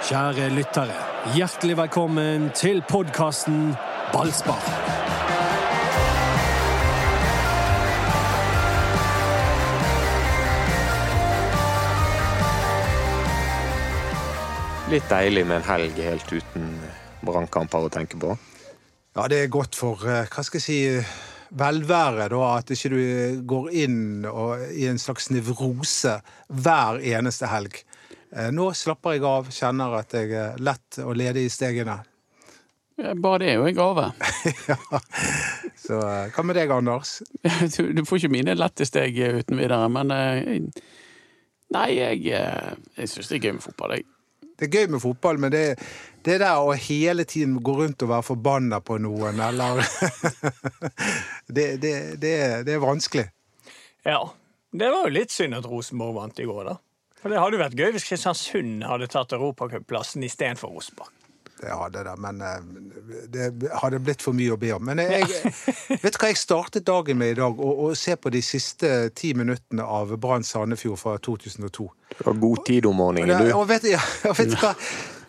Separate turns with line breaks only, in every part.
Kjære lyttere, hjertelig velkommen til podkasten Ballspar.
Litt deilig med en helg helt uten brannkamper å tenke på.
Ja, det er godt for eh, hva skal jeg si, velvære, da, at ikke du går inn og, i en slags nevrose hver eneste helg. Eh, Nå slapper jeg av, kjenner at jeg er lett og ledig i stegene.
Bare det er jo en gave.
ja. Så eh, hva med deg, Anders?
Du, du får ikke mine lette steg uten videre, men eh, Nei, jeg, jeg syns det er gøy med fotball, jeg.
Det er gøy med fotball, men det, det der å hele tiden gå rundt og være forbanna på noen, eller det, det, det, det er vanskelig.
Ja. Det var jo litt synd at Rosenborg vant i går, da. For det hadde jo vært gøy hvis Kristiansund hadde tatt europacupplassen istedenfor Rosenborg.
Det hadde det, men eh, det hadde blitt for mye å be om. Men jeg, vet du hva jeg startet dagen med i dag? Å, å se på de siste ti minuttene av Brann Sandefjord fra 2002.
Det var god tid om morgenen, du.
og vet, ja, vet du hva?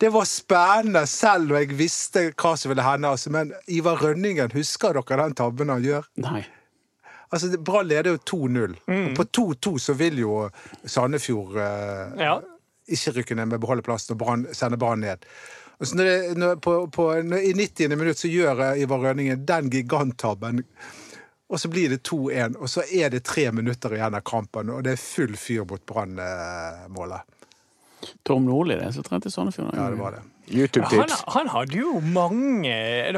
Det var spennende selv, og jeg visste hva som ville hende. Altså, men Ivar Rønningen, husker dere den tabben han gjør?
Nei.
Altså, det- Brann leder jo 2-0. Og på 2-2 så vil jo Sandefjord eh,
Ja.
ikke rykke ned med beholde plassen og brand, sende Brann ned. Altså, når det, når, på, på, når, I 90. minutt så gjør eh, Ivar Rønningen den giganttabben. Og så blir det 2-1, og så er det tre minutter igjen av kampen, og det er full fyr mot Brann-målet.
Tom Nordli, det som trente Sandefjord.
Ja, det var det.
Han,
YouTube-tips.
han hadde jo mange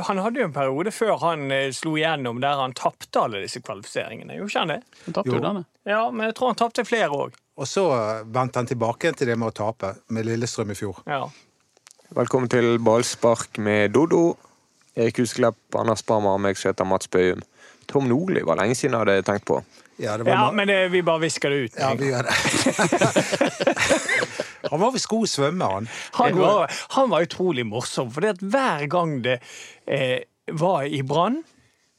Han hadde jo en periode før han eh, slo igjennom der han tapte alle disse kvalifiseringene. Gjorde ikke han det?
Han tapte jo
Jo.
denne.
Ja, men jeg tror han tapte flere òg.
Og så eh, vendte han tilbake til det med å tape, med Lillestrøm i fjor.
Ja.
Velkommen til ballspark med Dodo. Erik Husklepp, Anders Barmer og meg som heter Mats Bøyum. Tom Nordli var lenge siden jeg hadde tenkt på.
Ja, det var
ja, men det, vi bare visker det ut.
ja, vi gjør det. han var visst god svømmer, han.
Han var, han var utrolig morsom, for hver gang det eh, var i brann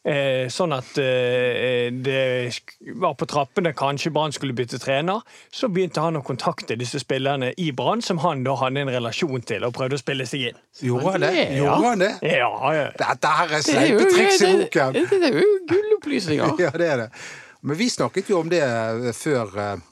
eh, Sånn at eh, det var på trappene, kanskje Brann skulle bytte trener. Så begynte han å kontakte disse spillerne i Brann, som han da hadde en relasjon til, og prøvde å spille seg inn.
Gjorde han det?
Ja.
Gjorde han det?
Ja, ja.
Dette her er
Det
sleipe triks i
det,
boken!
det, det er jo gullopplysninger.
Ja, det er det. Men vi snakket jo om det eh, før eh,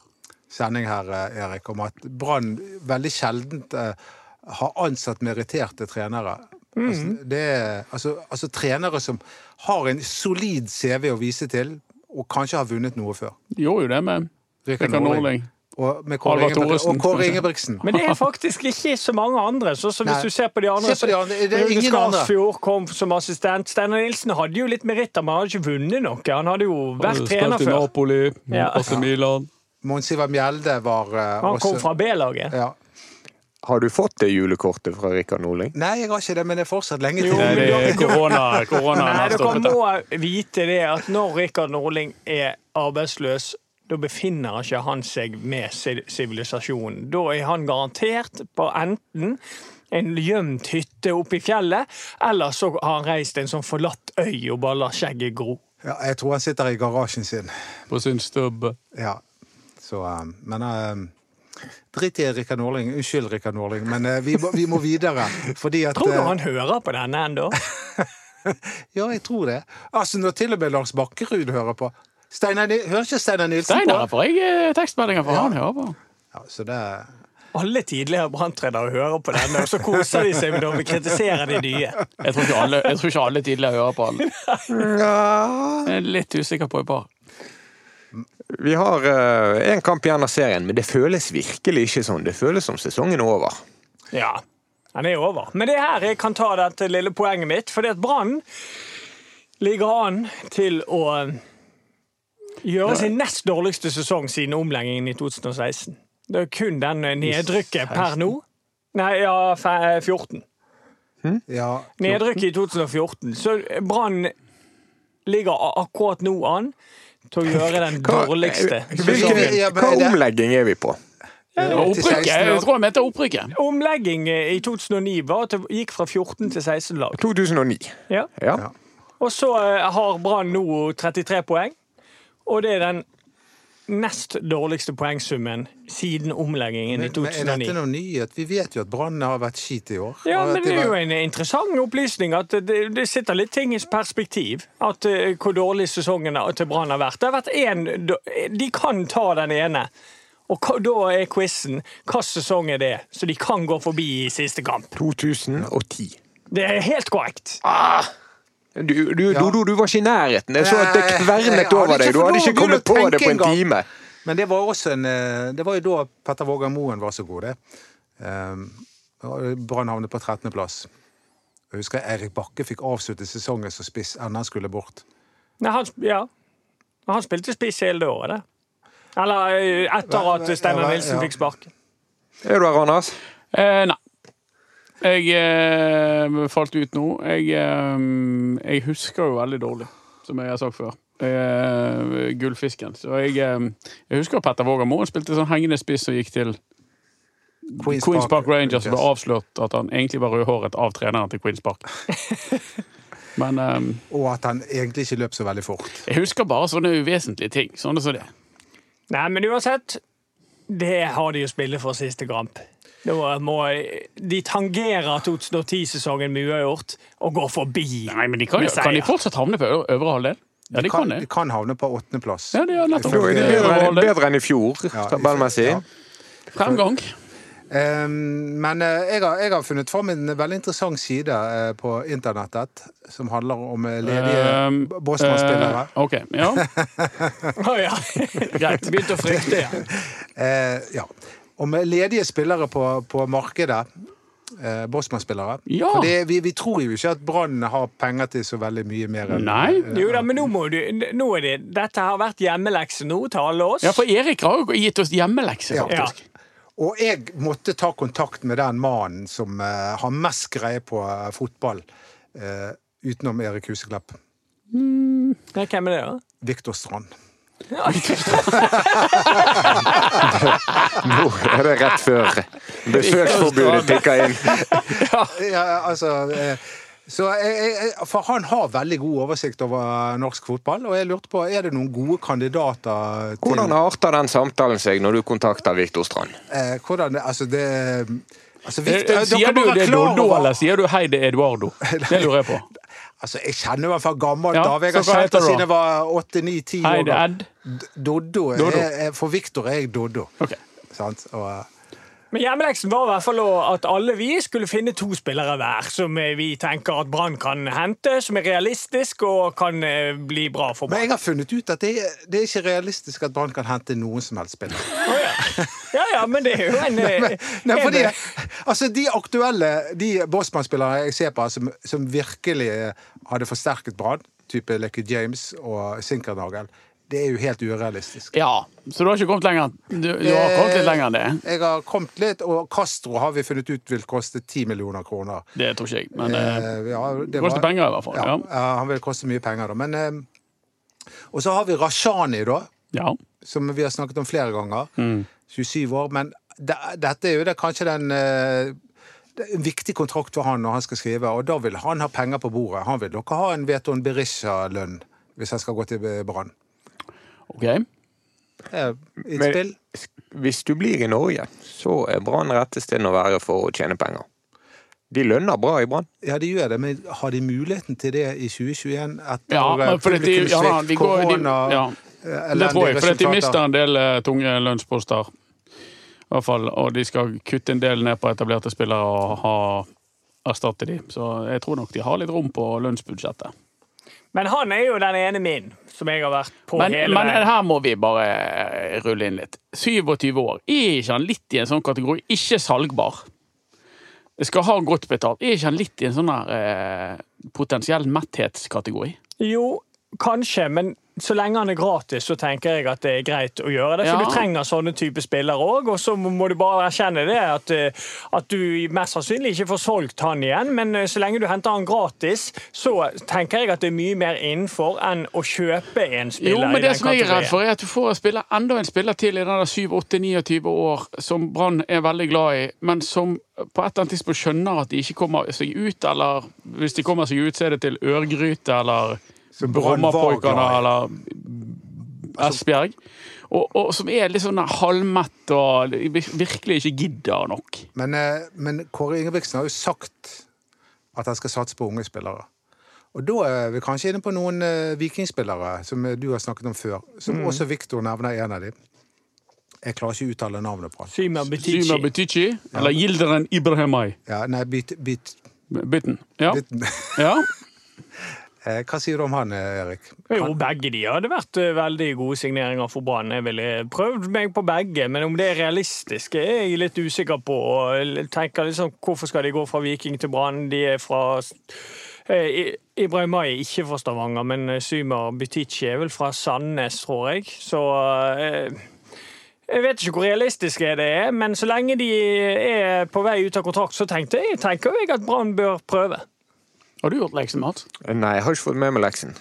sending her, eh, Erik, om at Brann veldig sjelden eh, har ansatt meritterte trenere. Altså, det altså, altså trenere som har en solid CV å vise til, og kanskje har vunnet noe før.
De gjorde jo det med
Rikard Norling.
Norling.
Og med Kåre Ingebrigtsen. Kåre. Ingebrigtsen.
Men det er faktisk ikke så mange andre. Så, så hvis
Nei.
du ser på de andre,
på de andre, det er ingen.
Skarsfjord kom som assistent. Steinar Nilsen hadde jo litt meritter, men han hadde ikke vunnet noe. Han hadde jo vært trener
Spilte i
før.
Napoli,
Ja.
AC Milan.
Mons Ivar Mjelde var uh,
Han kom
også
fra B-laget.
ja.
Har du fått det julekortet fra Rikard Nordling?
Nei, jeg har ikke det, men det er fortsatt lenge
Jo,
til.
Nei, det er korona. Korona
Nei,
har stoppet det.
må vite det at når Rikard Norling er arbeidsløs, da befinner ikke han seg med sivilisasjonen. Da er han garantert på enten en gjemt hytte oppe i fjellet, eller så har han reist en sånn forlatt øy og bare lar skjegget gro.
Ja, jeg tror han sitter i garasjen sin.
På sin stubbe.
Ja. Så, eh, men uh, Drit i Rikard Norling. Unnskyld, Rikard Norling, men uh, vi, må, vi må videre. Fordi at
Tror du han hører på denne ennå?
Ja, jeg tror det. Altså, Når til og med Lars Bakkerud hører på. Steinar, Nilsen hører ikke Steinar Nilsen
Steinar
på?
får jeg eh, tekstmeldinger fra.
Ja.
Han hører på.
Ja, så det
Alle tidligere branntrenere hører på denne, og så koser de seg med når vi kritiserer de nye.
Jeg tror ikke alle, jeg tror ikke alle tidligere hører på alle. Jeg er litt usikker på et par.
Vi har én kamp igjen av serien, men det føles virkelig ikke sånn. Det føles som sesongen er over.
Ja, den er over. Men det er her jeg kan ta dette lille poenget mitt, fordi at Brann ligger an til å gjøre sin nest dårligste sesong siden omleggingen i 2016. Det er kun den nedrykket per nå. Nei, ja, fe- 14.
Ja,
Nedrykket i 2014. Så Brann ligger akkurat nå an til å gjøre den dårligste sesongen.
Hva omlegging er vi på?
Opprykket. Jeg tror jeg mente opprykket.
Omlegging i 2009 var at det gikk fra 14 til 16 lag.
2009.
Ja.
Ja.
Ja.
Og så eh, har Brann nå 33 poeng. Og det er den nest dårligste poengsummen siden omleggingen i
2009. men er dette noe nyhet? Vi vet jo at brannene har vært skit i år.
Ja, men det er jo en interessant opplysning at det, det sitter litt ting i perspektiv. At uh, Hvor dårlig sesongen til Brann har vært. Det har vært én De kan ta den ene. Og da er quizen hvilken sesong er det, så de kan gå forbi i siste kamp.
2010.
Det er helt korrekt.
Du, du, Dodo, du var ikke i nærheten. Jeg så at det kvernet over deg. Du hadde ikke kommet på det på en time.
Men det var også en eh, Det var jo da Petter Vågar Moen var så god, det. Um, Brann havnet på 13.-plass. Jeg husker Erik Bakke fikk avslutte sesongen som spiss enda han skulle bort.
Nei, han, ja. Han spilte spiss hele det året, det. Eller eh, etter at Steinar
Ja,
Nilsen fikk sparken.
Er du her, Anders?
Eh, nei. Jeg eh, falt ut nå. Jeg, eh, jeg husker jo veldig dårlig, som jeg har sagt før. Eh, gullfisken. Så jeg, eh, jeg husker Petter Våger Moen spilte sånn hengende spiss og gikk til
Queens
Queens Park Rangers og ble avslørt at han egentlig var rødhåret av treneren til Queens Park. Men eh,
Og at han egentlig ikke løp så veldig fort.
jeg husker bare sånne uvesentlige ting. Sånne som det.
Nei, men uansett, det har de jo spillet for siste kamp. De tangerer 2010-sesongen med uavgjort og går forbi.
Nei, men de kan, jo,
Med
kan de fortsatt havne på øvre halvdel? Ja, de kan
de kan havne på åttendeplass.
Ja, de er nettopp.
Er bedre, bedre enn i fjor,
Ja,
tabellmessig.
ja.
Fremgang.
Um, men eh, jeg, har, jeg har funnet fram en veldig interessant side eh, på internettet som handler om eh, ledige
Um,
Bosman-spillere.
Uh, OK. Ja.
Å ja. Greit. Begynte å frykte igjen.
Eh, ja. med ledige spillere på, på markedet. Eh, Bosman-spillere.
Ja.
For vi, vi tror jo ikke at Brann har penger til så veldig mye mer enn
Nei.
Jo da, men nå må du nå er det, Dette har vært hjemmelekse nå til alle oss.
ja, for Erik har jo gitt oss hjemmelekse,
Ja.
faktisk.
Og jeg måtte ta kontakt med den mannen som eh, har mest greie på eh, fotball, eh, utenom Erik Huseklepp.
Mm. hvem er det, da?
Viktor Strand.
Nå er det rett før besøksforbudet tikker inn.
Ja, altså eh, så jeg, jeg, For han har veldig god oversikt over norsk fotball, og jeg lurte på, er det noen gode kandidater til
Hvordan arter den samtalen seg når du kontakter Viktor Strand?
eh, hvordan Altså, det altså,
Eh,
Victor-
eh, Sier du det
er
Doddo, eller sier du hei, det er Eduardo? Det lurer jeg på.
Altså, Jeg kjenner i hvert fra gammelt
Ja,
da. Jeg
så
har kjent
heter
siden jeg var åtte-ni-ti år. Doddo. er- For Viktor er jeg Doddo.
Ok.
Sant? Og,
Men hjemmeleksen var i hvert fall at alle vi skulle finne to spillere hver som eh, vi tenker at Brann kan hente, som er realistisk og kan eh, bli bra for Brann.
men jeg har funnet ut at det, det er ikke realistisk at Brann kan hente noen som helst spiller.
Oh, ja. ja ja, men det er jo en, eh,
Nei,
en
fordi, altså De aktuelle de Bosman-spillerne jeg ser på, som, som virkelig hadde forsterket Brann, type Lekke James og Sinkernagel, det er jo helt urealistisk.
Ja, så du har ikke kommet lenger? Du, du har kommet litt lenger enn det?
Jeg har kommet litt, og Castro har vi funnet ut vil koste 10 millioner kroner.
Det tror ikke jeg, men eh,
Eh, ja, det
koster
var-
penger i hvert fall.
Ja,
Ja.
han vil koste mye penger, da. Men, eh, og så har vi Rashani, da,
ja.
som vi har snakket om flere ganger.
Mm.
27 år. Men det, dette er jo det, kanskje den eh, det er en viktig kontrakt for han når han skal skrive, og da vil han ha penger på bordet. Han vil nok ha en Veton Berisha-lønn hvis han skal gå til Brann.
OK.
Men- Hvis du blir i Norge, så er Brann rette stedet å være for å tjene penger. De lønner bra i Brann.
Ja, de gjør det, men har de muligheten til det i 2021 etter
Ja, de, ja, da, går, de, ja,
eh,
det tror jeg. For de mister en del eh, tunge lønnsposter. I hvert fall, og de skal kutte en del ned på etablerte spillere og ha, erstatte de. Så jeg tror nok de har litt rom på lønnsbudsjettet.
Men han er jo den ene min som jeg har vært på
Men,
hele
men her må vi bare eh, rulle inn litt. 27 år. Er ikke han litt i en sånn kategori? Ikke salgbar. Skal ha godt betalt. Er ikke han litt i en sånn her eh, potensiell metthetskategori?
Jo, kanskje, men så lenge han er gratis, så tenker jeg at det er greit å gjøre det. For
Ja.
du trenger sånne type spillere òg, og så må du bare erkjenne det at, eh, at du mest sannsynlig ikke får solgt han igjen, men eh, så lenge du henter han gratis, så tenker jeg at det er mye mer innenfor enn å kjøpe en spiller
Jo, men det som jeg er redd for, er at du får spille enda en spiller til i den der 7-8-29 år, som Brann er veldig glad i, men som på et eller annet tidspunkt skjønner at de ikke kommer seg ut, eller hvis de kommer seg ut, så er det til Ørgryte eller Brommapoikene eller Esbjerg. Og, og som er litt sånn halvmett og virkelig ikke gidder nok.
Men, eh, men Kåre Ingebrigtsen har jo sagt at han skal satse på unge spillere. Og da er vi kanskje inne på noen eh, vikingspillere som eh, du har snakket om før, som
Mm.
også Viktor nevner en av dem. Jeg klarer ikke å uttale navnet på han.
Syma Betici.
Betici, eller Gilderen Ibrahimai.
Ja, nei, bit, bit.
Ja.
Bitten.
ja.
Eh, Hva sier du om han, Erik? Erik?
Jo, begge de hadde vært eh, veldig gode signeringer for Brann. Jeg ville prøvd meg på begge, men om det er realistisk, er jeg litt usikker på. Og tenker liksom, Hvorfor skal de gå fra Viking til Brann? De er fra eh, I- Ibrahimai er ikke fra Stavanger, men Symer Butichi er vel fra Sandnes, tror jeg. Så eh, jeg vet ikke hvor realistisk det er, men så lenge de er på vei ut av kontrakt, så tenkte jeg, tenker jeg at Brann bør prøve.
Har du gjort leksen, Mats?
Nei, jeg har ikke fått med meg leksen.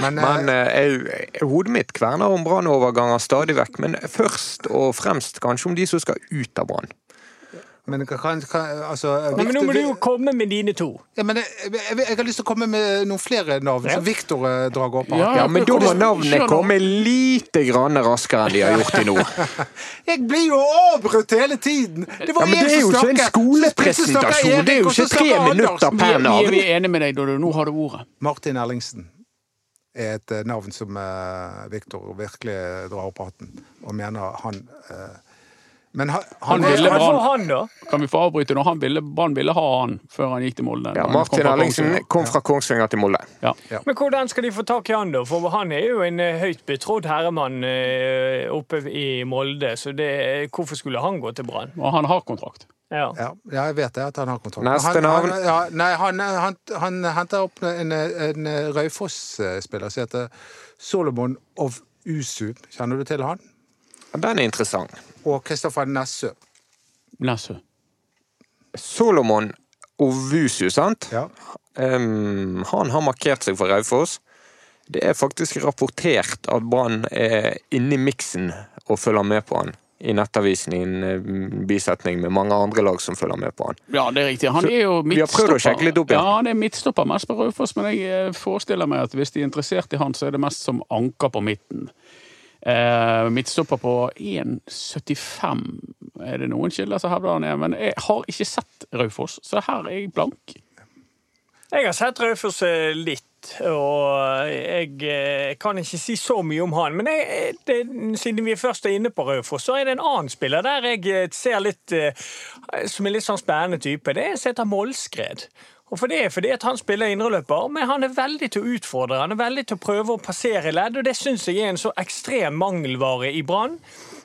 Men, eh,
Men eh, jeg- hodet mitt kverner om brannoverganger stadig vekk. Men først og fremst kanskje om de som skal ut av Brann.
Men kan, kan, altså,
Nei, men nå må du jo komme med dine to.
ja, men jeg, jeg, jeg har lyst til å komme med noen flere navn
Ja.
som Victor eh, drar opp.
Ja.
Ja, Men da må navnene komme lite grann raskere enn de har gjort til nå.
Jeg blir jo avbrutt hele tiden! Det var
Ja, men det er jo ikke en skolepresentasjon, det er jo ikke tre minutter per
vi,
navn.
vi er enige med deg, Dodo. Nå har du ordet.
Martin Ellingsen er et eh, navn som eh, Victor virkelig drar opp hatten, og mener han eh, Men han,
Han
han,
ville Brann.
han.
Kan vi få avbryte nå? Han ville, Brann ville ha han før han gikk til Molde.
Ja, Martin Ellingsen kom fra Kongsvinger til Molde.
Ja.
Men hvordan skal de få tak i han, da? For han er jo en eh, høyt betrodd herremann eh, oppe i Molde, så det, hvorfor skulle han gå til Brann?
Og han har kontrakt.
Ja.
ja, ja, jeg vet det, at han har kontrakt.
Neste
han,
navn.
Han, ja, nei, han, han, han henter opp en, en Raufoss-spiller som heter Solomon of Usu. Kjenner du til han?
Den er interessant.
Og Kristoffer Nessø.
Nessø.
Solomon Ovusu, sant?
Ja.
Um, han har markert seg for Raufoss. Det er faktisk rapportert at Brann er inne i miksen og følger med på han. I Nettavisen i en eh, bisetning med mange andre lag som følger med på han.
Ja, det er riktig. Han er jo
vi har prøvd å sjekke litt opp, ja.
ja. han er midtstopper mest på Raufoss, men jeg eh, forestiller meg at hvis de er interessert i han, så er det mest som anker på midten. Eh, midtstopper på 1,75 er det noen kilder som hevder han er, men jeg har ikke sett Raufoss, så her er jeg blank.
Jeg har sett Raufoss eh, litt, og jeg eh, kan ikke si så mye om han. Men jeg, det, siden vi først er inne på Raufoss, så er det en annen spiller der jeg eh, ser litt eh, Som er litt sånn spennende type. Det er en som heter Målskred. Og for det er fordi at Han spiller indreløper, men han er veldig til å utfordre. Han er veldig til å prøve å passere ledd, og det syns jeg er en så ekstrem mangelvare i Brann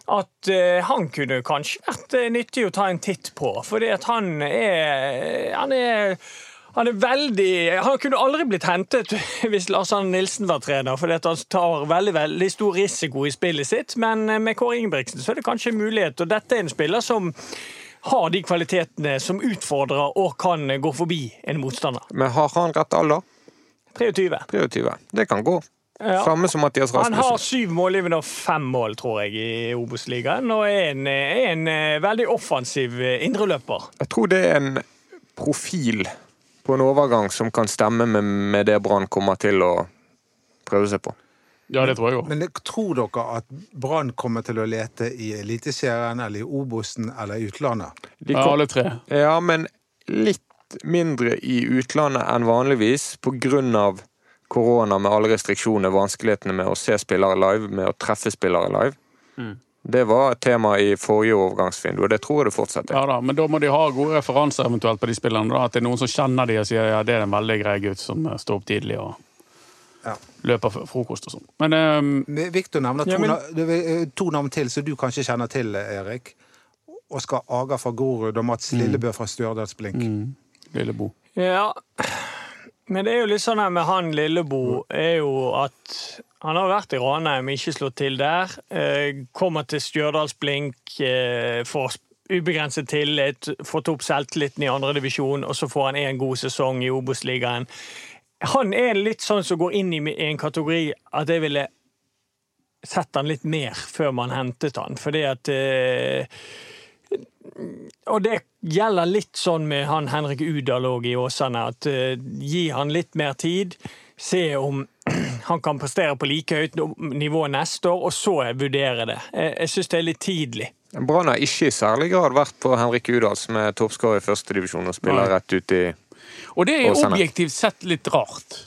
at eh, han kunne kanskje vært eh, nyttig å ta en titt på. Fordi at han er Han er han er veldig Han kunne aldri blitt hentet hvis Lars Arne Nilsen var trener, fordi at han tar veldig veldig stor risiko i spillet sitt. Men eh, med Kåre Ingebrigtsen så er det kanskje en mulighet, og dette er en spiller som har de kvalitetene som utfordrer og kan gå forbi en motstander.
Men har han rett alder?
23.
23. Det kan gå.
Ja.
Samme som Mathias Rasmussen.
Han har syv målgivende og fem mål, tror jeg, i Obos-ligaen, og er en, er en eh, veldig offensiv eh, indreløper.
Jeg tror det er en profil på en overgang som kan stemme med, med det Brann kommer til å prøve seg på.
Ja, det tror jeg også.
Men tror dere at Brann kommer til å lete i Eliteserien eller i Obosen eller i utlandet?
De
Ja, alle tre.
ja, men litt mindre i utlandet enn vanligvis av korona med alle restriksjoner, vanskelighetene med å se spillere live, med å treffe spillere live.
Mm.
Det var et tema i forrige overgangsvindu, og det tror jeg det fortsetter.
Ja da, Men da må de ha gode referanser eventuelt på de spillerne. da, At det er noen som kjenner de og sier ja, det er en veldig grei gutt som står opp tidlig og Løper f- frokost og sånn. Men um,
Viktor nevner to,
Ja, men-
eh, to navn til som du kanskje kjenner til, Erik. Oskar Aga fra Grorud og Mats Lillebø fra Stjørdalsblink.
mm, Lillebo.
Ja, men det er jo litt sånn her med han Lillebo, er jo at han har vært i Ranheim, ikke slått til der. Eh, kommer til Stjørdals-Blink, eh, får ubegrenset tillit, fått opp selvtilliten i andredivisjon, og så får han en god sesong i Obos-ligaen. Han er litt sånn som går inn i en kategori at jeg ville sett han litt mer før man hentet han, fordi at eh, og det gjelder litt sånn med han Henrik Udal òg i Åsane, at eh, gi han litt mer tid. Se om han kan prestere på like høyt nivå neste år, og så vurdere det. Jeg, jeg syns det er litt tidlig.
Brann har ikke i særlig grad vært på Henrik Udal, som er toppskårer i førstedivisjon og spiller
Nei.
rett ut i
Og det er objektivt sett litt rart.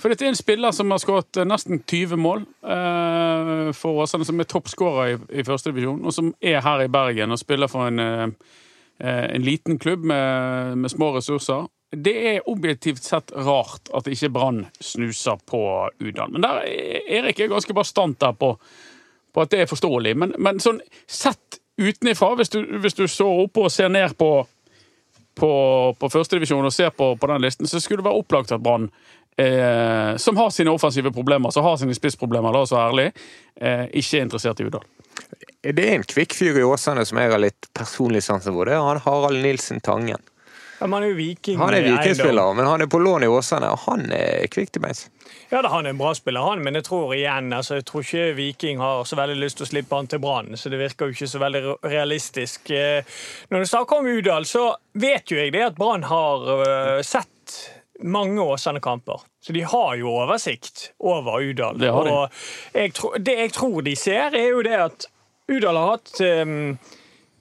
For dette er en spiller som har skåret eh, nesten 20 mål eh, for Åsane, som er toppskårer i, i førstedivisjon, og som er her i Bergen og spiller for en, eh, eh, en liten klubb med, med små ressurser. Det er objektivt sett rart at ikke Brann snuser på Udal. Men der er Erik er ganske bastant der på, på at det er forståelig. Men, men sånn sett utenifra, hvis du, hvis du så oppe og ser ned på på, på førstedivisjon og ser på, på den listen, så skulle det være opplagt at Brann, eh, som har sine offensive problemer, som har sine spissproblemer, la oss være ærlig, eh, ikke er interessert i Udal.
Det er en kvikk fyr i Åsane som jeg har litt personlig sansen for. Det er han Harald Nilsen Tangen.
Ja, man er jo viking.
Han er vikingspiller, men han er på lån i Åsane, og han er kvikk til beins.
Ja, da, Han er en bra spiller, han, men jeg tror igjen, altså, jeg tror ikke Viking har så veldig lyst til å slippe han til Brann. Så det virker jo ikke så veldig realistisk. Eh, Når du snakker om Udal, så vet jo jeg det at Brann har eh, sett mange Åsane-kamper. Så de har jo oversikt over Udal.
Det har de.
Og jeg tror- det jeg tror de ser, er jo det at Udal har hatt eh,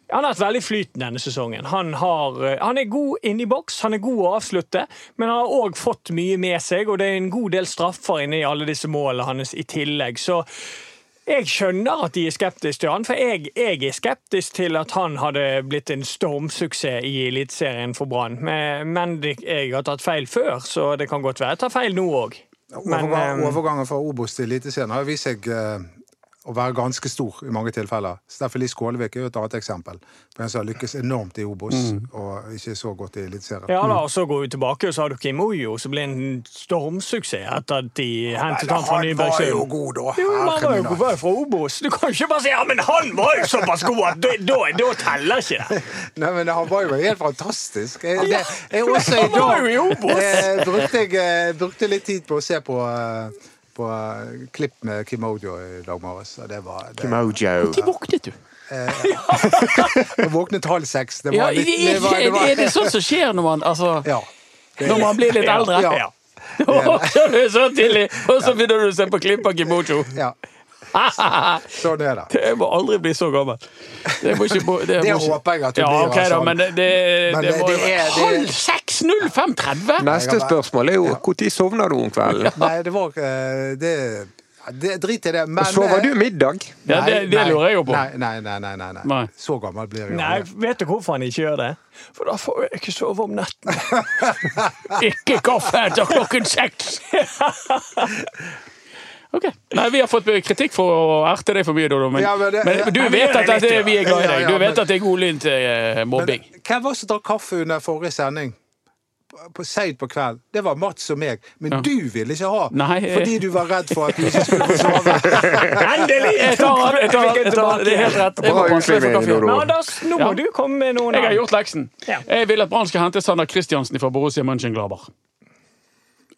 han har hatt veldig flytende denne sesongen. Han, har, eh, han er god inni i boks, han er god å avslutte, men han har òg fått mye med seg, og det er en god del straffer inne i alle disse målene hans i tillegg. Så jeg skjønner at de er skeptiske til han, for jeg, jeg er skeptisk til at han hadde blitt en stormsuksess i Eliteserien for Brann. Men, men jeg har tatt feil før, så det kan godt være jeg tar feil nå òg.
Overgang,
eh,
overgangen fra Obos til Eliteserien har vist seg å være ganske stor i mange tilfeller. Steffen Lie Skålevik er jo et annet eksempel på en som har lykkes enormt i Obos, og ikke så godt i Eliteserien.
Ja da, og Så går vi tilbake, og så har du Kim Ojo, som ble en stormsuksess etter at de hentet han fra
han var jo god, da.
Jo, men han var jo god fra Obos. Du kan ikke bare si ja, men han var jo såpass god at da, teller ikke det.
Nei, men Han var jo helt fantastisk. Jeg, det, jeg også i
han var jo i
dag
Obos.
eh, brukte, jeg, eh, brukte litt tid på å se på, eh, på eh, klipp med Kim Ojo i dag morges. og Det var, det,
Mojo.
Når våknet du?
jeg våknet halv seks. Det var
er,
litt, det var, det var,
er det sånn som skjer når man, altså,
Ja.
når man blir litt eldre?
Ja.
ja. du så tidlig, og så begynner du å se på klipp av Kimojo.
ja. Sånn er det.
Jeg må aldri bli så gammel. Det, må ikke, det,
Det
ikke-
håper jeg at du
ja,
blir,
ok da,
altså.
men det, det,
Men
det
det-
må
det er-
halv seks 05.30!
Neste spørsmål er jo når sovner du om kvelden?
Nei, det var eh, det, ja, det Drit i det. Men
Sover du
middag?
middag?
Ja, det, det lurer jeg jo på.
Nei, nei, nei. nei, nei, nei.
Nei.
Så gammel blir jeg
Nei, vet du hvorfor han ikke gjør det? For da får jeg ikke sove om natten.
Ikke kaffe etter klokken seks! Ok. Nei, Vi har fått kritikk for å erte deg for mye, Dodo. Men,
Ja, men det-
men, du vet
det
at
litt,
vi er glad i deg. Du vet
men-
at det er godlynt eh, mobbing.
Hvem var det som drakk kaffe under forrige sending? På- Seint på kveld. Det var Mats og meg. Men
Ja.
du ville ikke ha,
Nei,
fordi du var redd for at du ikke skulle få sove.
Endelig!
Jeg tar den, jeg tar jeg tar. Det er helt rett.
Bra
kaffe.
Dodo.
Anders, nå må
Ja.
du komme med noen
Jeg har gjort leksen.
Ja.
Jeg vil at Brann skal hente Sander Kristiansen fra Borussia Mönchenglaber.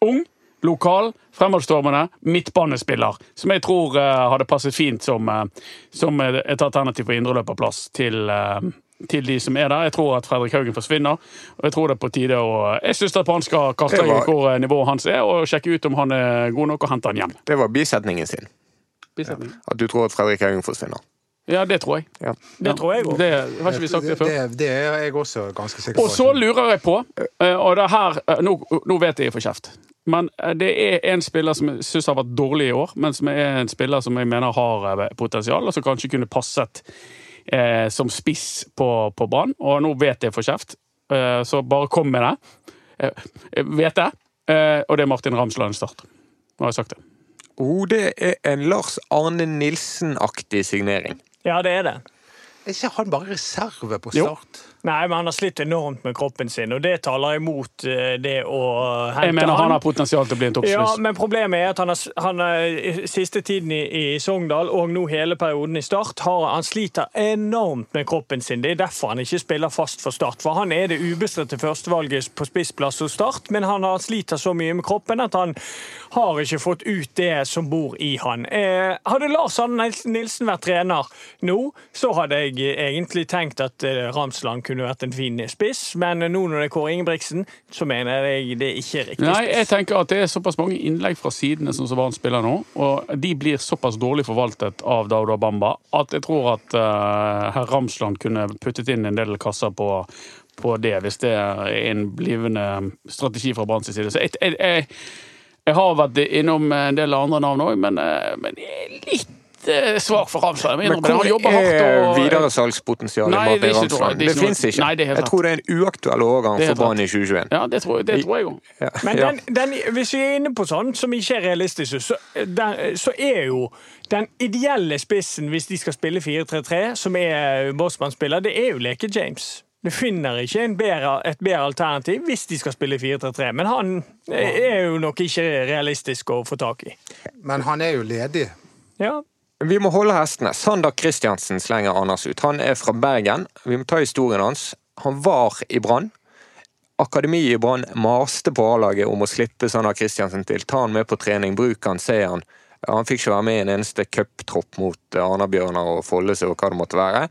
Ung, lokal, fremadstormende, midtbanespiller. Som jeg tror uh, hadde passet fint som, uh, som et alternativ på indreløperplass til, uh, til de som er der. Jeg tror at Fredrik Haugen forsvinner, og jeg tror det er på tide å Jeg syns at han skal kartlegge
var-
hvor nivået hans er, og sjekke ut om han er god nok, og hente han hjem.
Det var bisetningen sin. At du tror at Fredrik Haugen forsvinner.
Ja, det tror jeg.
Ja.
Det tror jeg òg.
Det, har ikke vi sagt det før?
Det, det er jeg også ganske sikker på.
Og så lurer jeg på, og det her, nå, nå vet jeg jeg får kjeft, men eh, det er en spiller som jeg syns har vært dårlig i år, men som er en spiller som jeg mener har eh, potensial, og som kanskje kunne passet eh, som spiss på, på Brann. Og nå vet jeg for kjeft, eh, så bare kom med det. Eh, jeg vet det. Eh, og det er Martin Ramsland Start. Nå har jeg sagt det.
Oh, det er en Lars Arne Nilsen-aktig signering.
Ja, det er det.
Er ikke han bare reserve på Start? Jo.
Nei, men han har slitt enormt med kroppen sin, og det taler imot eh, det å hente
Jeg mener
han.
han har potensial til å bli en
Ja, men problemet er at han har, han har siste tiden i, i Sogndal, og nå hele perioden i Start, har, han sliter enormt med kroppen sin. Det er derfor han ikke spiller fast for Start. For han er det ubestridte førstevalget på spissplass hos Start, men han har sliter så mye med kroppen at han har ikke fått ut det som bor i han. Eh, hadde Lars Anne Nilsen vært trener nå, så hadde jeg egentlig tenkt at eh, Ramsland kunne kunne vært en fin spiss, men nå når det er Kåre Ingebrigtsen, så mener jeg det er ikke riktig riktig
Nei, jeg tenker at det er såpass mange innlegg fra sidene som Brann spiller nå, og de blir såpass dårlig forvaltet av Dauda Bamba at jeg tror at uh, herr Ramsland kunne puttet inn en del kasser på, på det, hvis det er en blivende strategi fra Branns side. Så jeg, jeg, jeg, jeg har vært innom en del andre navn òg, men, eh, men er litt eh, svak for Ramsland.
Men hvor er
og
videresalgspotensialet i
ikke
Ramsland?
det
Det fins ikke.
Nei, det
Jeg tror det er en uaktuell overgang
er
for Brann i 2021.
Ja, det tror, det tror jeg òg.
Ja.
Men den, den, hvis vi er inne på sånn som ikke er realistisk, så, den, så er jo den ideelle spissen hvis de skal spille 4-3-3, som er Bossmann-spiller, det er jo Leke James. Du finner ikke en bedre, et bedre alternativ hvis de skal spille 4-3-3, men han er jo nok ikke realistisk å få tak i.
Men han er jo ledig.
Ja,
Vi må holde hestene. Sander Kristiansen slenger Anders ut. Han er fra Bergen. Vi må ta historien hans. Han var i Brann. Akademiet i Brann maste på A-laget om å slippe Sander Kristiansen til. Ta han med på trening, bruk han, se han. Han fikk ikke være med i en eneste cuptropp mot Arna-Bjørnar og Follese og hva det måtte være.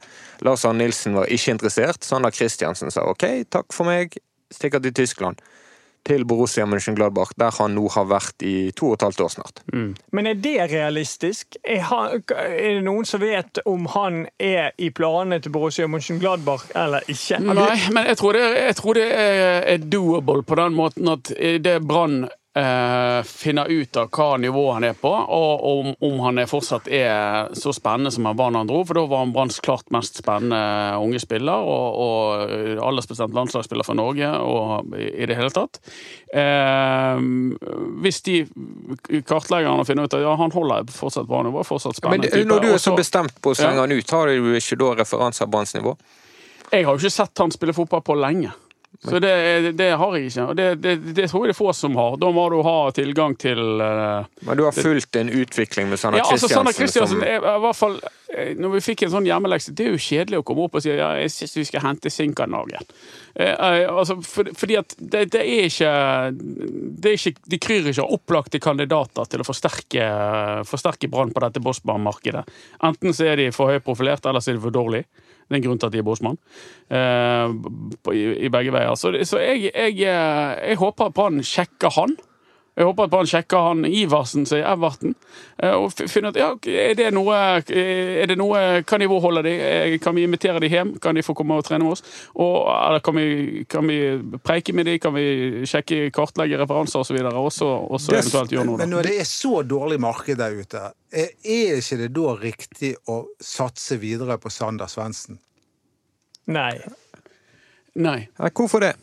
Lars Arne Nilsen var ikke interessert. Sander Kristiansen sa ok, takk for meg, stikker til Tyskland. Til Borussia Mönchengladbach, der han nå har vært i to og et halvt år snart.
Men er det realistisk? Er, han, er det noen som vet om han er i planene til Borussia Mönchengladbach eller ikke?
Nei, men jeg tror det, jeg tror det er, er doable på den måten at det Brann eh, finne ut av hva nivå han er på, og om, om han er fortsatt er så spennende som han var da han dro. For da var han Branns klart mest spennende unge spiller, og, og aldersbestemt landslagsspiller for Norge og i, det hele tatt. Eh, hvis de kartlegger han og finner ut at ja, han holder fortsatt bra nivå, fortsatt
Men
spennende
det, når du er så bestemt på å slenge
Ja.
han ut, har du ikke da referanser av Branns nivå?
Jeg har jo ikke sett han spille fotball på lenge. Så det, det har jeg ikke. Og det, det, det tror jeg det er få som har. Da må du ha tilgang til uh,
Men du har fulgt en utvikling med Sander
Ja, altså Sanna
Kristiansen
som... er i hvert fall eh, Når vi fikk en sånn hjemmelekse, det er jo kjedelig å komme opp og si ja, jeg syns vi skal hente Sinkernagel. Eh, eh, altså, for, fordi at det, det er ikke det er ikke, De kryr ikke av opplagte kandidater til å forsterke, forsterke Brann på dette Bossmann-markedet. Enten så er de for høyprofilert, eller så er de for dårlige. Det er en grunn til at de er Bossmann. Eh, i, I begge veier. Så, så jeg, jeg, eh, jeg håper Brann sjekker han. Jeg håper at Brann sjekker han Iversen som er i Everton. eh, Og finner ut ja, er det noe, er det noe Hva nivå holder de? Eh, Kan vi invitere de hjem? Kan de få komme og trene med oss? Og, eller kan vi, kan vi preike med de? Kan vi sjekke, kartlegge referanser osv.? Og så og så
Det-
eventuelt gjøre noe.
Men når det er så dårlig marked der ute, er ikke det da riktig å satse videre på Sander Svendsen?
Nei.
Nei,
hvorfor det?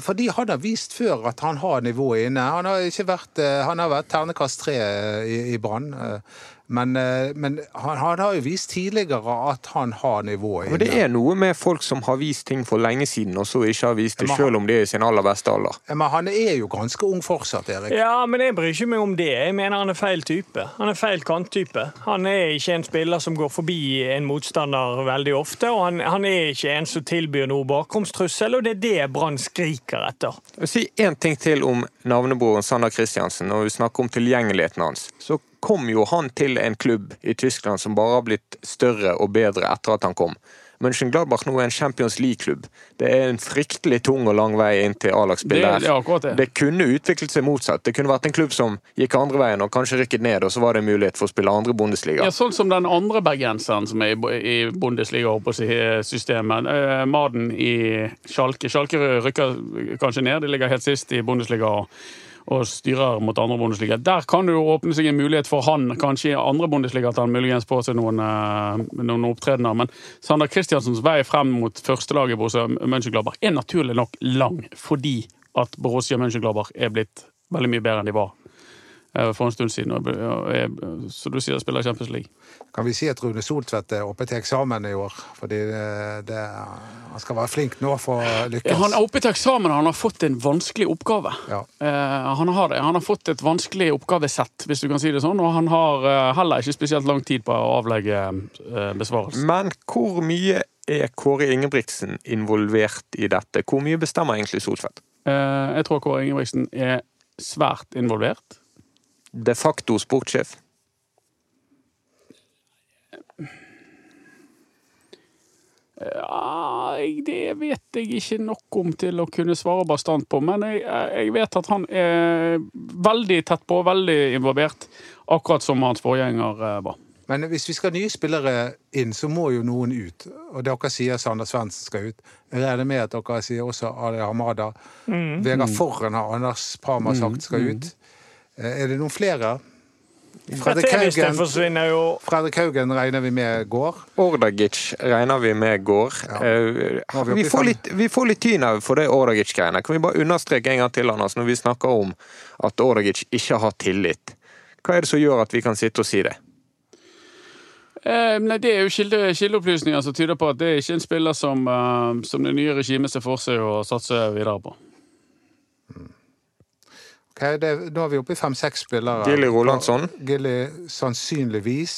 Fordi han har vist før at han har nivået inne. Han har, ikke vært, eh, han har vært ternekast tre eh, i, i Brann. eh, Men, men han, han har jo vist tidligere at han har nivået
Men det er noe med folk som har vist ting for lenge siden, og så ikke har vist det,
Men-
selv om de er i sin aller beste alder.
Men han er jo ganske ung fortsatt, Erik.
Ja, men jeg bryr ikke meg om det. Jeg mener han er feil type. Han er feil kanttype. Han er ikke en spiller som går forbi en motstander veldig ofte, og han, han er ikke en som tilbyr noe bakromstrussel, og det er det Brann skriker etter.
Jeg vil Si én ting til om navnebroren Sander Kristiansen, når vi snakker om tilgjengeligheten hans. Så kom jo han til en klubb i Tyskland som bare har blitt større og bedre etter at han kom. Mönchengladbach nå er en Champions League-klubb. Det er en fryktelig tung og lang vei inn til A-lagsspillet
Det- det det.
det kunne utviklet seg motsatt. Det kunne vært en klubb som gikk andre veien og kanskje rykket ned, og så var det en mulighet for å spille andre Bundesliga.
Ja, sånn som den andre bergenseren som er i, Bundesliga, holdt på å si, eh, systemet. Eh, Maden i Schalke. Schalke rykker kanskje ned, de ligger helt sist i Bundesliga og, styrer mot andre bondesliga. Der kan det jo åpne seg en mulighet for han, kanskje i andre bondesliga, at han muligens får seg noen, eh, noen opptredener. Men Sander Kristiansens vei frem mot førstelaget Borussia Mönchengladbach er naturlig nok lang, fordi at Borussia Mönchengladbach er blitt veldig mye bedre enn de var for en stund siden. og og er, Så du sier spiller Champions League.
Kan vi si at Rune Soltvedt er oppe til eksamen i år? Fordi det, det, han skal være flink nå for å lykkes.
Han er oppe til eksamen, han har fått en vanskelig oppgave.
Ja.
Eh, han har det. Han har fått et vanskelig oppgavesett, hvis du kan si det sånn, og han har eh, heller ikke spesielt lang tid på å avlegge uh, besvarelse.
Men hvor mye er Kåre Ingebrigtsen involvert i dette? Hvor mye bestemmer egentlig Soltvedt?
Eh, jeg tror Kåre Ingebrigtsen er svært involvert.
De facto sportssjef?
Ja, det vet jeg ikke nok om til å kunne svare bastant på. Men jeg, jeg vet at han er veldig tett på, veldig involvert. Akkurat som hans forgjenger eh, var.
Men hvis vi skal ha nye spillere inn, så må jo noen ut. Og dere sier Sander Svendsen skal ut. Jeg regner med at dere sier også Ali Hamada. Vegard Forren har Anders Parma sagt skal ut. Eh, Er det noen flere? Fredrik Haugen,
forsvinner jo
Fredrik Haugen regner vi med går.
Ordagic regner vi med går.
Ja.
Eh,
vi
vi, får litt, vi får litt tyn for det Ordagic-greiene. Kan vi bare understreke en gang til, Anders, når vi snakker om at Ordagic ikke har tillit? Hva er det som gjør at vi kan sitte og si det?
Eh, nei, Det er jo kilde, kildeopplysninger som tyder på at det er ikke en spiller som, eh, som det nye regimet ser for seg å satse videre på.
Ok, det, nå er vi oppe i fem-seks spillere.
Gilly Rolandsson.
Gilly sannsynligvis.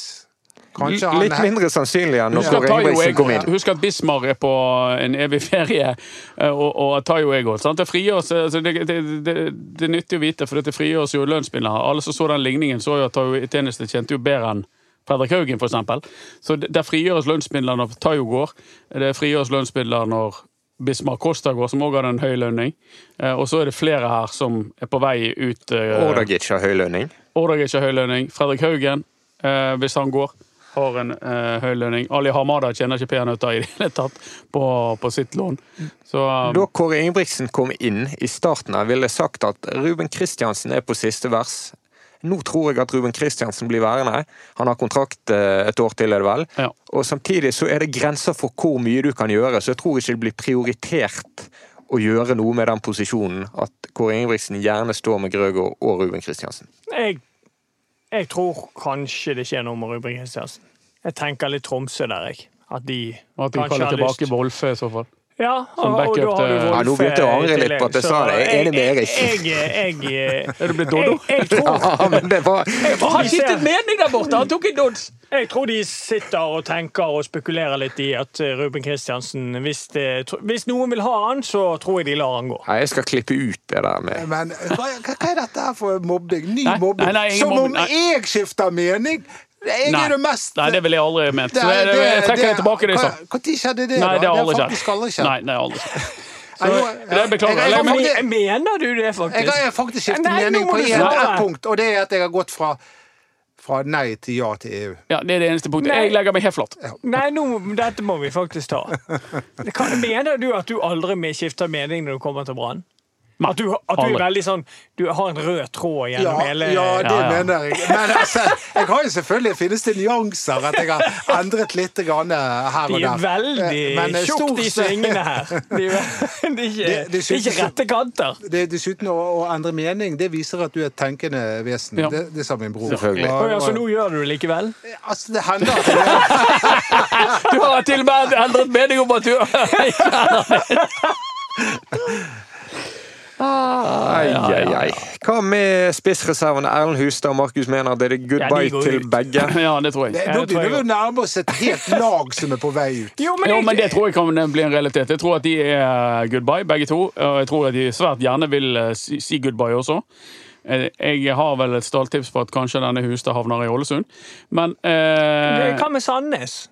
Kanskje han
Litt mindre sannsynlig enn når
at,
Kåre Ingebrigtsen kom inn.
husk at Bismar er på en evig ferie, eh, og, og Tayo Ego. gått. sant? Det altså det, det, det, det er nyttig å vite, for det frigjøres jo lønnsspillere. Alle som så den ligningen, så jo at Tayo Tjeneste tjente jo bedre enn Fredrik Haugen, eksempel. Så der frigjøres lønnsmidler når Tayo går. Det frigjøres lønnsmidler når Bismar Kostagård, går, som òg har en høy lønning. Eh, Og så er det flere her som er på vei ut. eh,
Ordagic har høy lønning.
Ordagic har høy lønning. Fredrik Haugen, eh, hvis han går, har en eh, høy lønning. Ali Hamada tjener ikke peanøtter i det hele tatt på, på sitt lån. Så um,
Da Kåre Ingebrigtsen kom inn i starten her, ville jeg sagt at Ruben Kristiansen er på siste vers. Nå tror jeg at Ruben Kristiansen blir værende. Han har kontrakt eh, et år til, er det vel.
Ja.
Og samtidig så er det grenser for hvor mye du kan gjøre, så jeg tror ikke det blir prioritert å gjøre noe med den posisjonen at Kåre Ingebrigtsen gjerne står med Grøgaard og Ruben Kristiansen.
jeg, jeg tror kanskje det skjer noe med Ruben Kristiansen. Jeg tenker litt Tromsø der, jeg. At de
at de kaller tilbake. Wolfe i så fall.
Ja, og, og da har du
Ja, nå
Wolfe
begynte jeg å angre litt på at jeg sa det. Jeg er enig med Erik.
Jeg, jeg, jeg,
Er du blitt Dodo?
jeg, jeg, tror,
Ja, men det var
Han skiftet
mening der borte! Han tok en dodds!
jeg tror de sitter og tenker og spekulerer litt i at eh, Ruben Kristiansen hvis, det, hvis noen vil ha han, så tror jeg de lar han gå.
Nei, jeg skal klippe ut det der med
Men hva, hva er dette her for mobbing? Ny
Nei,
mobbing?
nei, nei, ingen
Som
mobbing,
om jeg skifter mening! Jeg
Nei.
er det mest
Nei, det ville jeg aldri ment. Så
Det-
jeg,
det-
jeg trekker
det-
tilbake det jeg sa.
Når skjedde det?
Nei,
da?
det har aldri skjedd. Nei, det har aldri skjedd.
Så,
det beklager jeg.
Men
Jeg
faktisk-
Mener du det,
jeg har faktisk skiftet mening på
du
ett punkt, og det er at jeg har gått fra, fra nei til ja til EU.
Ja, Det er det eneste punktet.
Nei.
Jeg legger meg helt flott
Nei, nå, dette må vi faktisk ta. Det mener du at du aldri skifter mening når du kommer til Brann? At du, at du er veldig sånn Du har en rød tråd
Ja,
gjennom hele
ja, det
Ja, ja.
mener jeg. Men altså, jeg har jo selvfølgelig finnes det nyanser at jeg har endret litt her og der.
De er veldig
Men, de
tjukt i svingene her. De de
Det- det
de er ikke rette kanter.
Det, dessuten å, å endre mening, det viser at du er et tenkende vesen.
Ja.
Det, det sa min bror.
Selvfølgelig.
Og-
ja, så nå gjør du det likevel?
Altså, det hender at jeg,
Du har til og med endret mening om at du
Ai, ai, ai. Hva med spissreservene Erlend Hustad og Markus mener det er det goodbye
Ja, de
til begge?
Ja, det tror jeg.
det, Nå begynner vi å nærme oss et helt lag som er på vei ut.
Jo, men,
Jo, men Det tror jeg kan bli en realitet. Jeg tror at de er goodbye, begge to. Og jeg tror at de svært gjerne vil eh, si, si goodbye også. Eh, Jeg har vel et stalltips på at kanskje denne Hustad havner i Ålesund. Men eh,
Hva med Sandnes?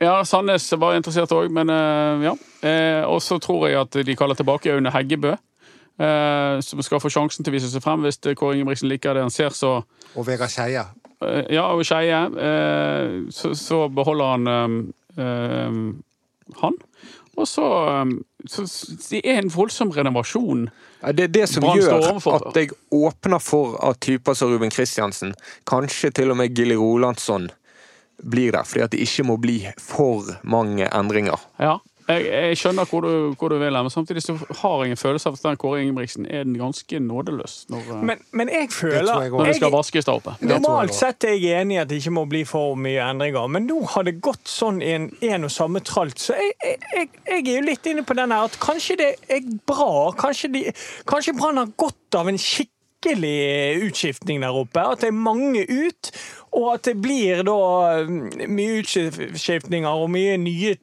Ja, Sandnes var interessert òg, men eh, ja. Eh, og så tror jeg at de kaller tilbake Aune Heggebø. Eh, som skal få sjansen til å vise seg frem. Hvis Kåre Ingebrigtsen liker det han ser, så
Og Vegard Skeie.
Eh, Ja, og Skeie. eh, Så, så beholder han eh, eh, han. Og så, eh, så Det er en voldsom renovasjon.
Ja, det er det som gjør at jeg åpner for at typer som Ruben Kristiansen, kanskje til og med Gilly Rolandsson, blir der. Fordi at det ikke må bli for mange endringer.
Ja. Jeg, jeg skjønner hvor du, hvor du vil, men samtidig så har jeg en følelse av at den Kåre Ingebrigtsen er den ganske nådeløs når, eh,
Men, men jeg føler
jeg jeg,
når det skal vaskes der oppe.
Normalt sett er jeg enig i at det ikke må bli for mye endringer, men nå har det gått sånn i en, en og samme tralt. Så jeg, jeg, jeg, jeg er jo litt inne på den her at kanskje det er bra. Kanskje, de, kanskje Brann har godt av en skikkelig utskiftning der oppe. At det er mange ut, og at det blir da mm, mye utskiftninger og mye nye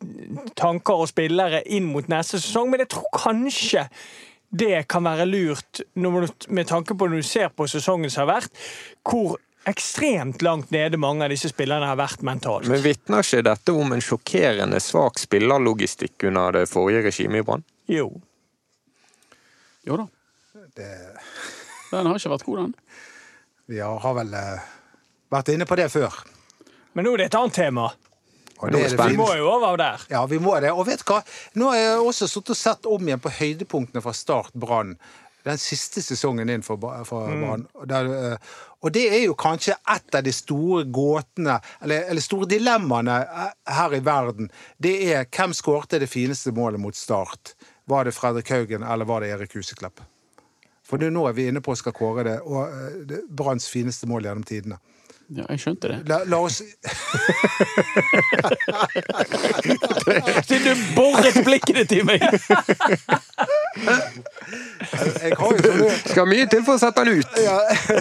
tanker og spillere inn mot neste sesong. Men jeg tror kanskje det kan være lurt med tanke på når du ser på sesongen som har vært, hvor ekstremt langt nede mange av disse spillerne har vært mentalt.
Men vitner ikke dette om en sjokkerende svak spillerlogistikk under det forrige regimet i Brann?
Jo.
Jo da.
Det,
Den har ikke vært god, den.
vi har vel eh, vært inne på det før.
Men nå er det et annet tema.
Og
det er
det
Vi må jo over der.
Ja, vi må det. Og vet du hva? Nå har jeg også sittet og sett om igjen på høydepunktene fra Start Brann. Den siste sesongen inn for, for Brann. Og, eh, og det er jo kanskje et av de store gåtene, eller, eller store dilemmaene eh, her i verden. Det er hvem skårte det fineste målet mot Start? Var det Fredrik Haugen, eller var det Erik Huseklepp? For det er nå er vi inne på å skal kåre det, og eh, det Branns fineste mål gjennom tidene.
Ja, jeg skjønte det.
La, la oss
Siden du boret blikket ditt i meg!
Jeg har jo sånne
Skal mye til for å sette den ut!
ja,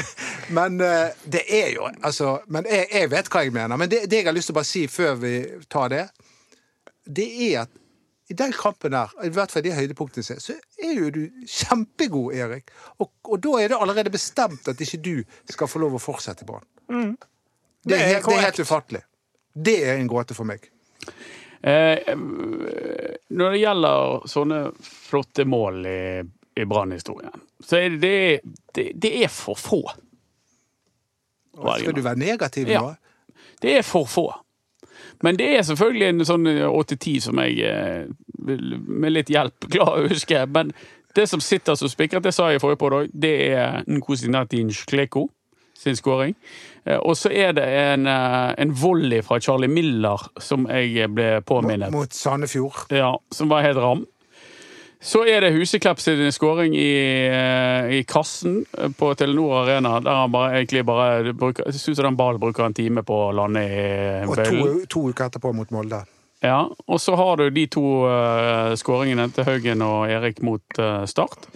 men eh, det er jo altså, Men jeg, jeg vet hva jeg mener. Men det, det jeg har lyst til å bare si før vi tar det, det er at i den kampen her, i hvert fall de høydepunktene, jeg så er jo du kjempegod, Erik. Og, og da er det allerede bestemt at ikke du skal få lov å fortsette i Brann. Det,
Mm. Det
helt- det er helt ufattelig. Det er en gåte for meg.
Eh, når det gjelder sånne flotte mål i, i Brann-historien, så er det, det, det er for få.
Skal du være negativ
Ja.
nå?
Det er for få. Men det er selvfølgelig en sånn 8-10 som jeg eh, med litt hjelp klarer å huske. Men det som sitter som spikret, det sa jeg forrige på dag, det er Nkosinatin Skleko sin skåring. Eh, Og så er det en, eh, en volley fra Charlie Miller som jeg ble påminnet.
Mot Sandefjord.
Ja, som var helt ram. Så er det Huseklepp sin skåring i, eh, i kassen på Telenor Arena. Der han bare, egentlig bare bruker, Jeg syns den ballen bruker en time på å lande i
Og to, to uker etterpå mot Molde.
Ja, og så har du de to uh, skåringene til Haugen og Erik mot uh, Start.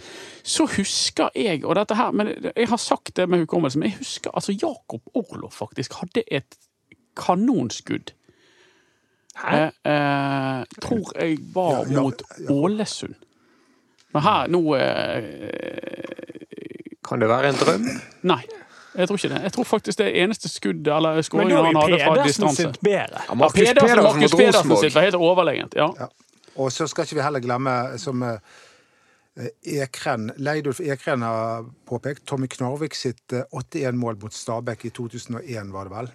Så husker jeg, og dette her, men jeg har sagt det med hukommelse, men jeg husker altså Jakob Orlov faktisk hadde et kanonskudd.
Hæ?
Eh, eh, tror jeg var
Ja, ja,
mot Ålesund. Men her nå eh,
Kan det være en drøm?
Nei, jeg tror ikke det. Jeg tror faktisk det er eneste skuddet eller
Men
skåringen han hadde fra
Pedersen
distanse.
sitt bedre.
Ja, Markus
Pedersen,
Pedersen
Markus Pedersen sitt var helt overlegent. Ja.
Ja. Og så skal ikke vi heller glemme, som eh, Ekren, Leidulf Ekren har påpekt, Tommy Knarvik sitt eh, 81-mål mot Stabæk i 2001, var det vel?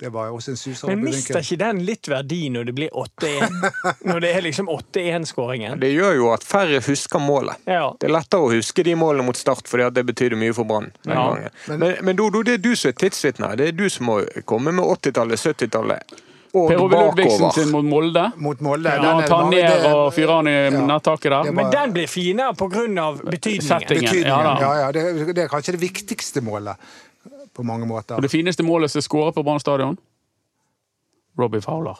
Det var også en suser.
Men mister ikke den litt verdi når det blir 8-1? Når det er liksom 8-1-skåringen?
Det gjør jo at færre husker målet.
Ja.
Det er lettere å huske de målene mot Start, fordi at det betydde mye for Brann.
Ja.
Men, Men, men Dodo, det er du som er tidsvitne. her. Det er du som må komme med 80-tallet, 70-tallet og
Per Ove Ludvigsen sin mot Molde.
Mot Molde.
Ja, han
tar
ned
det-
og fyrer han i
Ja.
nettaket der.
Men den blir finere av betydningen.
Setting.
Betydningen.
Ja.
Ja, ja, det, det er kanskje det viktigste målet på mange måter.
Og det fineste målet som er skåret på Brann stadion? Robbie Fowler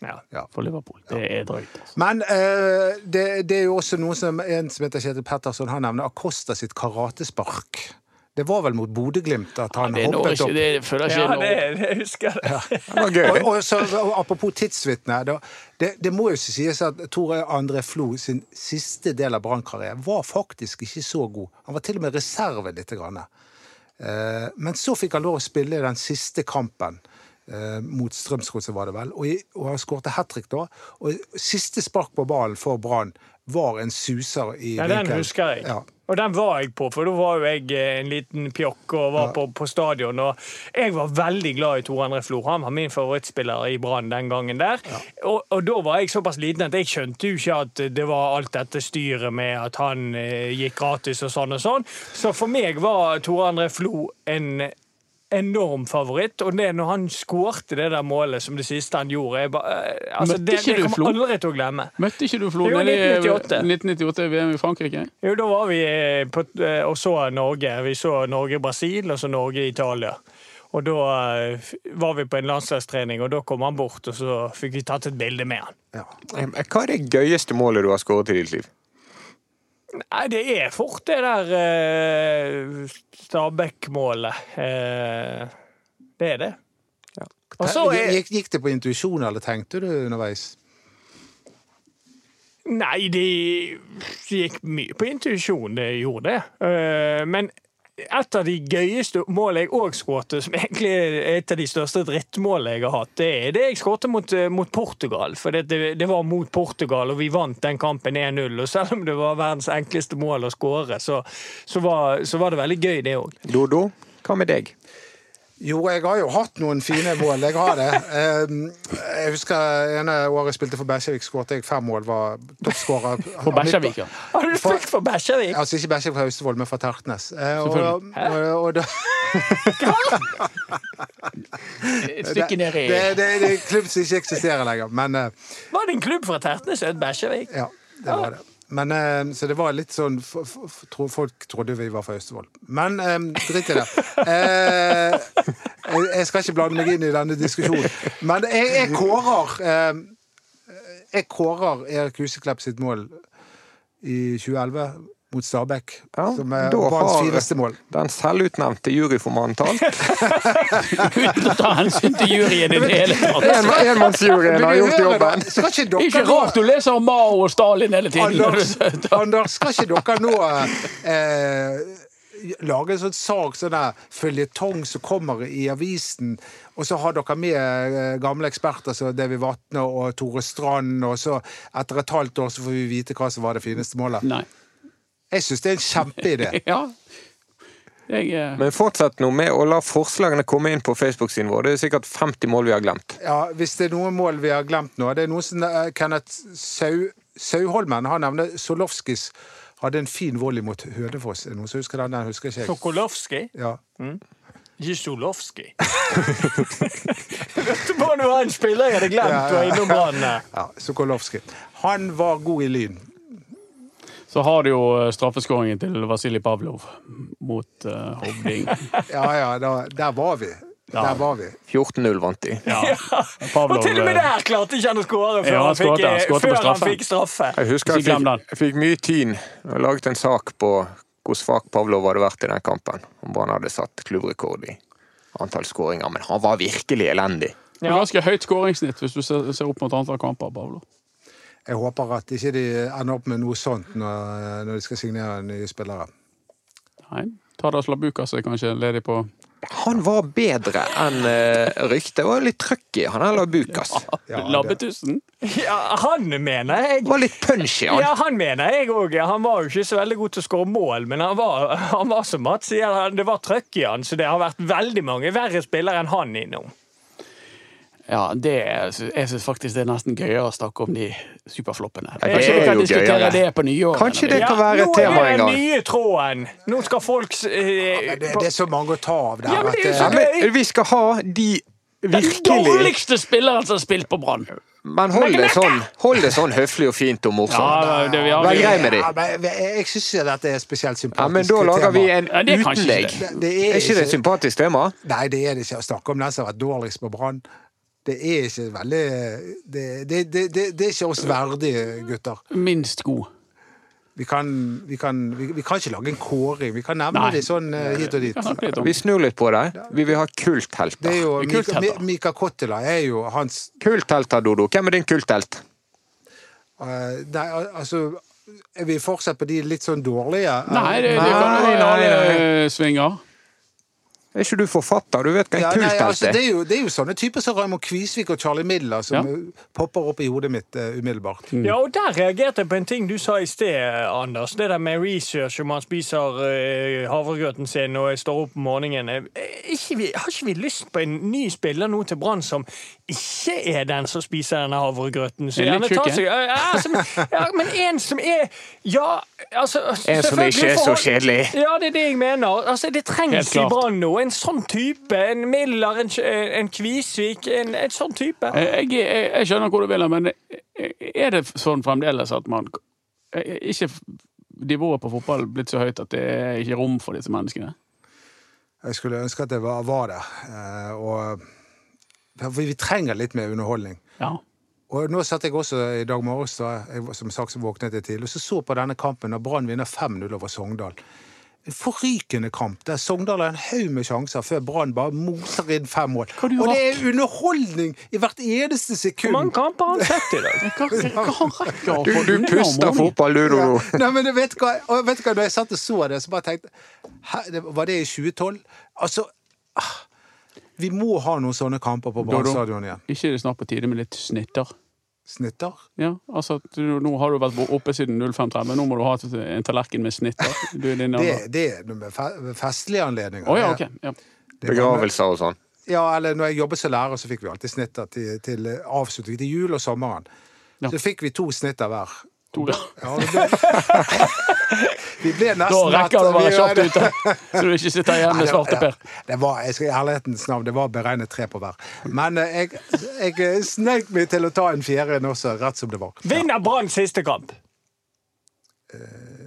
Ja.
for Liverpool. Det er drøyt. Altså.
Men eh, det, det er jo også noe som en som heter Kjetil Petterson, han nevner Acosta sitt karatespark. Det var vel mot Bodø-Glimt at han
Det
hoppet
ikke,
opp.
det føler jeg
Ja,
ikke
det,
nå.
det husker jeg.
Det var gøy.
Og, og så, og apropos tidsvitne. Det, Det, det må jo sies at Tore André Flo sin siste del av brannkarrieren var faktisk ikke så god. Han var til og med reserve litt. Grann. Eh, Men så fikk han lov å spille i den siste kampen. eh, Mot Strømsgodset, var det vel. Og, han skårte hat trick da. Og siste spark på ballen for Brann var en suser i
Ja, den husker jeg.
Ja.
Og den var jeg på, for da var jo jeg eh, en liten pjokk og var
Ja.
på, på stadion. Og jeg var veldig glad i Tor André Flo. Han var min favorittspiller i Brann den gangen der. Og, og da var jeg såpass liten at jeg skjønte jo ikke at det var alt dette styret med at han eh, gikk gratis og sånn og sånn. Så for meg var Tor André Flo en enorm favoritt, og det når han skårte det der målet som det siste han gjorde jeg ba, eh, altså,
Møtte
det,
ikke
det
du Flo?
aldri til å glemme.
Møtte ikke du Flo
Jo,
nede i
1998.
1998 VM i Frankrike?
Jo, da var vi eh, på, eh, og så Norge. Vi så Norge-Brasil, og så Norge-Italia. Og da var vi på en landslagstrening, og da kom han bort, og så fikk vi tatt et bilde med han.
Ja.
Hva er det gøyeste målet du har skåret i ditt liv?
Nei, det er fort det der eh, Stabæk-målet. Eh, det er det. Og så er
Gikk, gikk det på intuisjon, eller tenkte du underveis?
Nei, det gikk mye på intuisjon, det gjorde det. Eh, men et av de gøyeste målene jeg òg skåret, som egentlig er et av de største drittmålene jeg har hatt, det er det jeg skåret mot, eh, mot Portugal. For det, det, det var mot Portugal, og vi vant den kampen 1-0. Og selv om det var verdens enkleste mål å skåre, så, så, var, så var det veldig gøy, det òg.
Dodo, hva med deg?
Jo, jeg har jo hatt noen fine mål. Jeg har det. Ehm, Jeg husker ene året jeg spilte for Bæsjevik, skåret jeg fem mål. Var toppskårer.
For Bæsjevik, ja.
Har du spilt for Bæsjevik?
Altså ikke Bæsjevik fra Austevoll, men fra Tertnes. Eh, Og,
Selvfølgelig.
og, og da,
Et stykke ned i
det, det, det er en klubb som ikke eksisterer lenger, men eh,
Var det en klubb fra Tertnes som het Bæsjevik?
ja, det var det. Men, eh, så det var litt sånn Folk trodde vi var fra Østfold. Men eh, drit i det. Eh, jeg, skal ikke blande meg inn i denne diskusjonen. Men jeg, jeg kårer Jeg kårer Erik Huseklepp sitt mål i 2011 mot Stabæk
Ja,
som er banens fineste mål.
Den selvutnevnte juryformannen talt.
Uten å ta hensyn til juryen i det hele tatt.
En- Enmannsjuryen har gjort jobben.
Skal ikke dere
Ikke rart du leser om Mao og Stalin hele tiden.
Anders, Anders, skal ikke dere nå eh, lage en sånn sak, sånn der føljetong som kommer i avisen, og så har dere med eh, gamle eksperter som Davy Vatne og Tore Strand, og så etter et halvt år så får vi vite hva som var det fineste målet.
Nei.
Jeg syns det er en kjempeidé.
Ja. Jeg, uh...
Men fortsett nå med å la forslagene komme inn på Facebook-siden vår. Det er sikkert 50 mål vi har glemt.
Ja, Hvis det er noen mål vi har glemt nå Det er noe som uh, Kenneth Sau, Sauholmen han nevner Solovskis hadde en fin volley mot Hønefoss. Er det noen som husker den? Den husker ikke jeg.
Sokolovskij?
Ja.
Ikke Vet du bare nå en spiller jeg hadde glemt var innom Brann.
ja Sokolovskij. Han var god i Lyn.
Så har du jo eh, straffeskåringen til Vasilij Pavlov mot uh, Hovding.
Ja, ja, da, der var vi.
Ja.
Der var vi.
14-0 vant de.
Ja.
Og til og med
eh,
der klarte ikke han å skåre før,
Ja, han
fikk,
skåret, han
eh, før han fikk straffe.
Jeg husker jeg fikk, jeg fikk mye tyn og laget en sak på hvor svak Pavlov hadde vært i den kampen. Om han hadde satt klubbrekord i antall skåringer. Men han var virkelig elendig.
Det er ganske høyt skåringssnitt hvis du ser, ser opp mot antall kamper. Pavlov.
Jeg håper at ikke de ender opp med noe sånt når, når de skal signere nye spillere.
Nei. Tadas Labukas er kanskje ledig på
Han var bedre enn uh, ryktet. Var litt trøkk i han eller Bukas.
Ja,
Labbetussen.
Ja, han mener jeg
Var litt punch i han.
ja, han mener jeg òg. Han var jo ikke så veldig god til å skåre mål, men han var, han var som Mats sier, det var trøkk i han, så det har vært veldig mange verre spillere enn han innom.
Ja, det er, jeg syns faktisk det er nesten gøyere å snakke om de superfloppene.
Det
Kanskje
er
vi kan
jo
diskutere
gøyere.
det på nyåret.
Kanskje det kan være et
nå
tema
er
en
det
gang.
den nye tråden! Nå skal folk eh,
Men det, det er så mange å ta av der.
Ja, men det er så
eh,
Ja, men vi skal ha de
Den
virkelig
dårligste spilleren som har spilt på Brann!
Men hold det sånn, hold det sånn høflig og fint og morsomt.
Ja, det, vi har,
Vær grei med dem.
ja, jeg syns ikke dette er spesielt sympatisk
Ja, men da lager vi en
Ja, det er
uten deg.
Det, det
Er ikke det et sympatisk tema?
Nei, det er det ikke. Å snakke om den som har vært dårligst på Brann, det er ikke veldig det, det, det, det, det er ikke oss verdige, gutter.
minst god.
Vi kan, vi, kan, vi, vi kan ikke lage en kåring. Vi kan nevne
Nei.
de sånn eh, hit og dit.
Vi snur litt på det. Vi vil ha
Det er
kulthelter.
jo
er
Mika,
kulthelter.
Mika Kottila er jo hans
Kulthelter, Dodo. Hvem er din kulthelt?
Uh, Nei, altså Er vi fortsatt på de litt sånn dårlige?
Nei, det, det kan eh, svinger.
Er ikke du forfatter? Du vet hva en
Ja, nei, altså, det,
er?
jo, det er jo sånne typer som Raymond Kvisvik og Charlie Midler som
Ja.
popper opp i hodet mitt uh, umiddelbart.
Ja, og der reagerte jeg på en ting du sa i sted, Anders. Det der med research om man spiser uh, havregrøten sin og står opp om morgenen. Eh, Ikke vi, har ikke vi lyst på en ny spiller nå til Brann som ikke er den som spiser denne havregrøten? Så gjerne tar
tjukk,
seg- ja, ja, som, ja, men en som er Ja, altså
En som ikke er så kjedelig.
Ja, det er det jeg mener. Altså, det trengs i. Brann nå. En sånn type. En Miller, en, en Kvisvik. En, en sånn type.
Jeg, jeg, jeg skjønner hvor du vil, men er det sånn fremdeles at man er ikke nivået på fotball blitt så høyt at det er ikke rom for disse menneskene?
Jeg skulle ønske at det var, var det. Eh, og vi trenger litt mer underholdning.
Ja.
Og nå satt jeg også i dag morges, da, som sagt så våknet jeg tidlig, og så så på denne kampen når Brann vinner 5-0 over Sogndal. En forrykende kamp der Sogndal har en haug med sjanser før Brann bare moser inn fem mål. Og det er underholdning i hvert eneste
Hvor mange
sekund.
kamper har han sett i dag?
Hva, hva rekker
Du,
få
du puster fotball, du,
Ja. Nei, men vet du hva, vet du hva, når jeg satt og så det, så bare tenkte Hæ, Var det i 2012? Altså ah, Vi må ha noen sånne kamper på Brann stadion igjen.
Ikke er det snart på tide med litt snitter?
Snitter?
Ja, altså at du, Nå har du vært oppe siden 05.30, nå må du ha en tallerken med snitter. Du er din
Det, det er noe med fe- festlige anledninger.
Oh, ja, ok. Ja.
Begravelser og sånn.
Ja, eller når jeg jobbet som lærer, så fikk vi alltid snitter til, til avslutning til jul og sommeren.
Ja.
Så fikk vi to snitter hver.
To, ja.
Ble, vi ble
Da rekker du å være kjapt ute, så du ikke sitter igjen med
var-
svarteper.
ja, Det var, jeg skal i ærlighetens navn, det var beregnet tre på hver. Men eh, jeg, jeg snek meg til å ta en fjerde Nå også, rett som det var.
Vinner Brann siste kamp?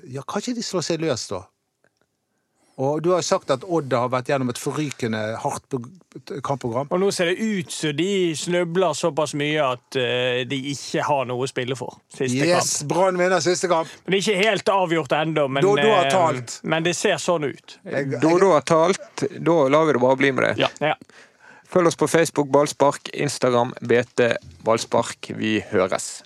Ja, ikke de slå seg løs, da. Og du har jo sagt at Odd har vært gjennom et forrykende hardt kampprogram.
Og nå ser det ut som de snubler såpass mye at eh, de ikke har noe å spille for. Siste
Yes, Brann vinner siste kamp!
kamp. Men Det er ikke helt avgjort ennå, men,
har
eh, men det ser sånn ut.
Dodo har talt, da lar vi det bare bli med det.
Ja.
Ja.
Følg oss på Facebook Ballspark, Instagram BT Ballspark. Vi høres.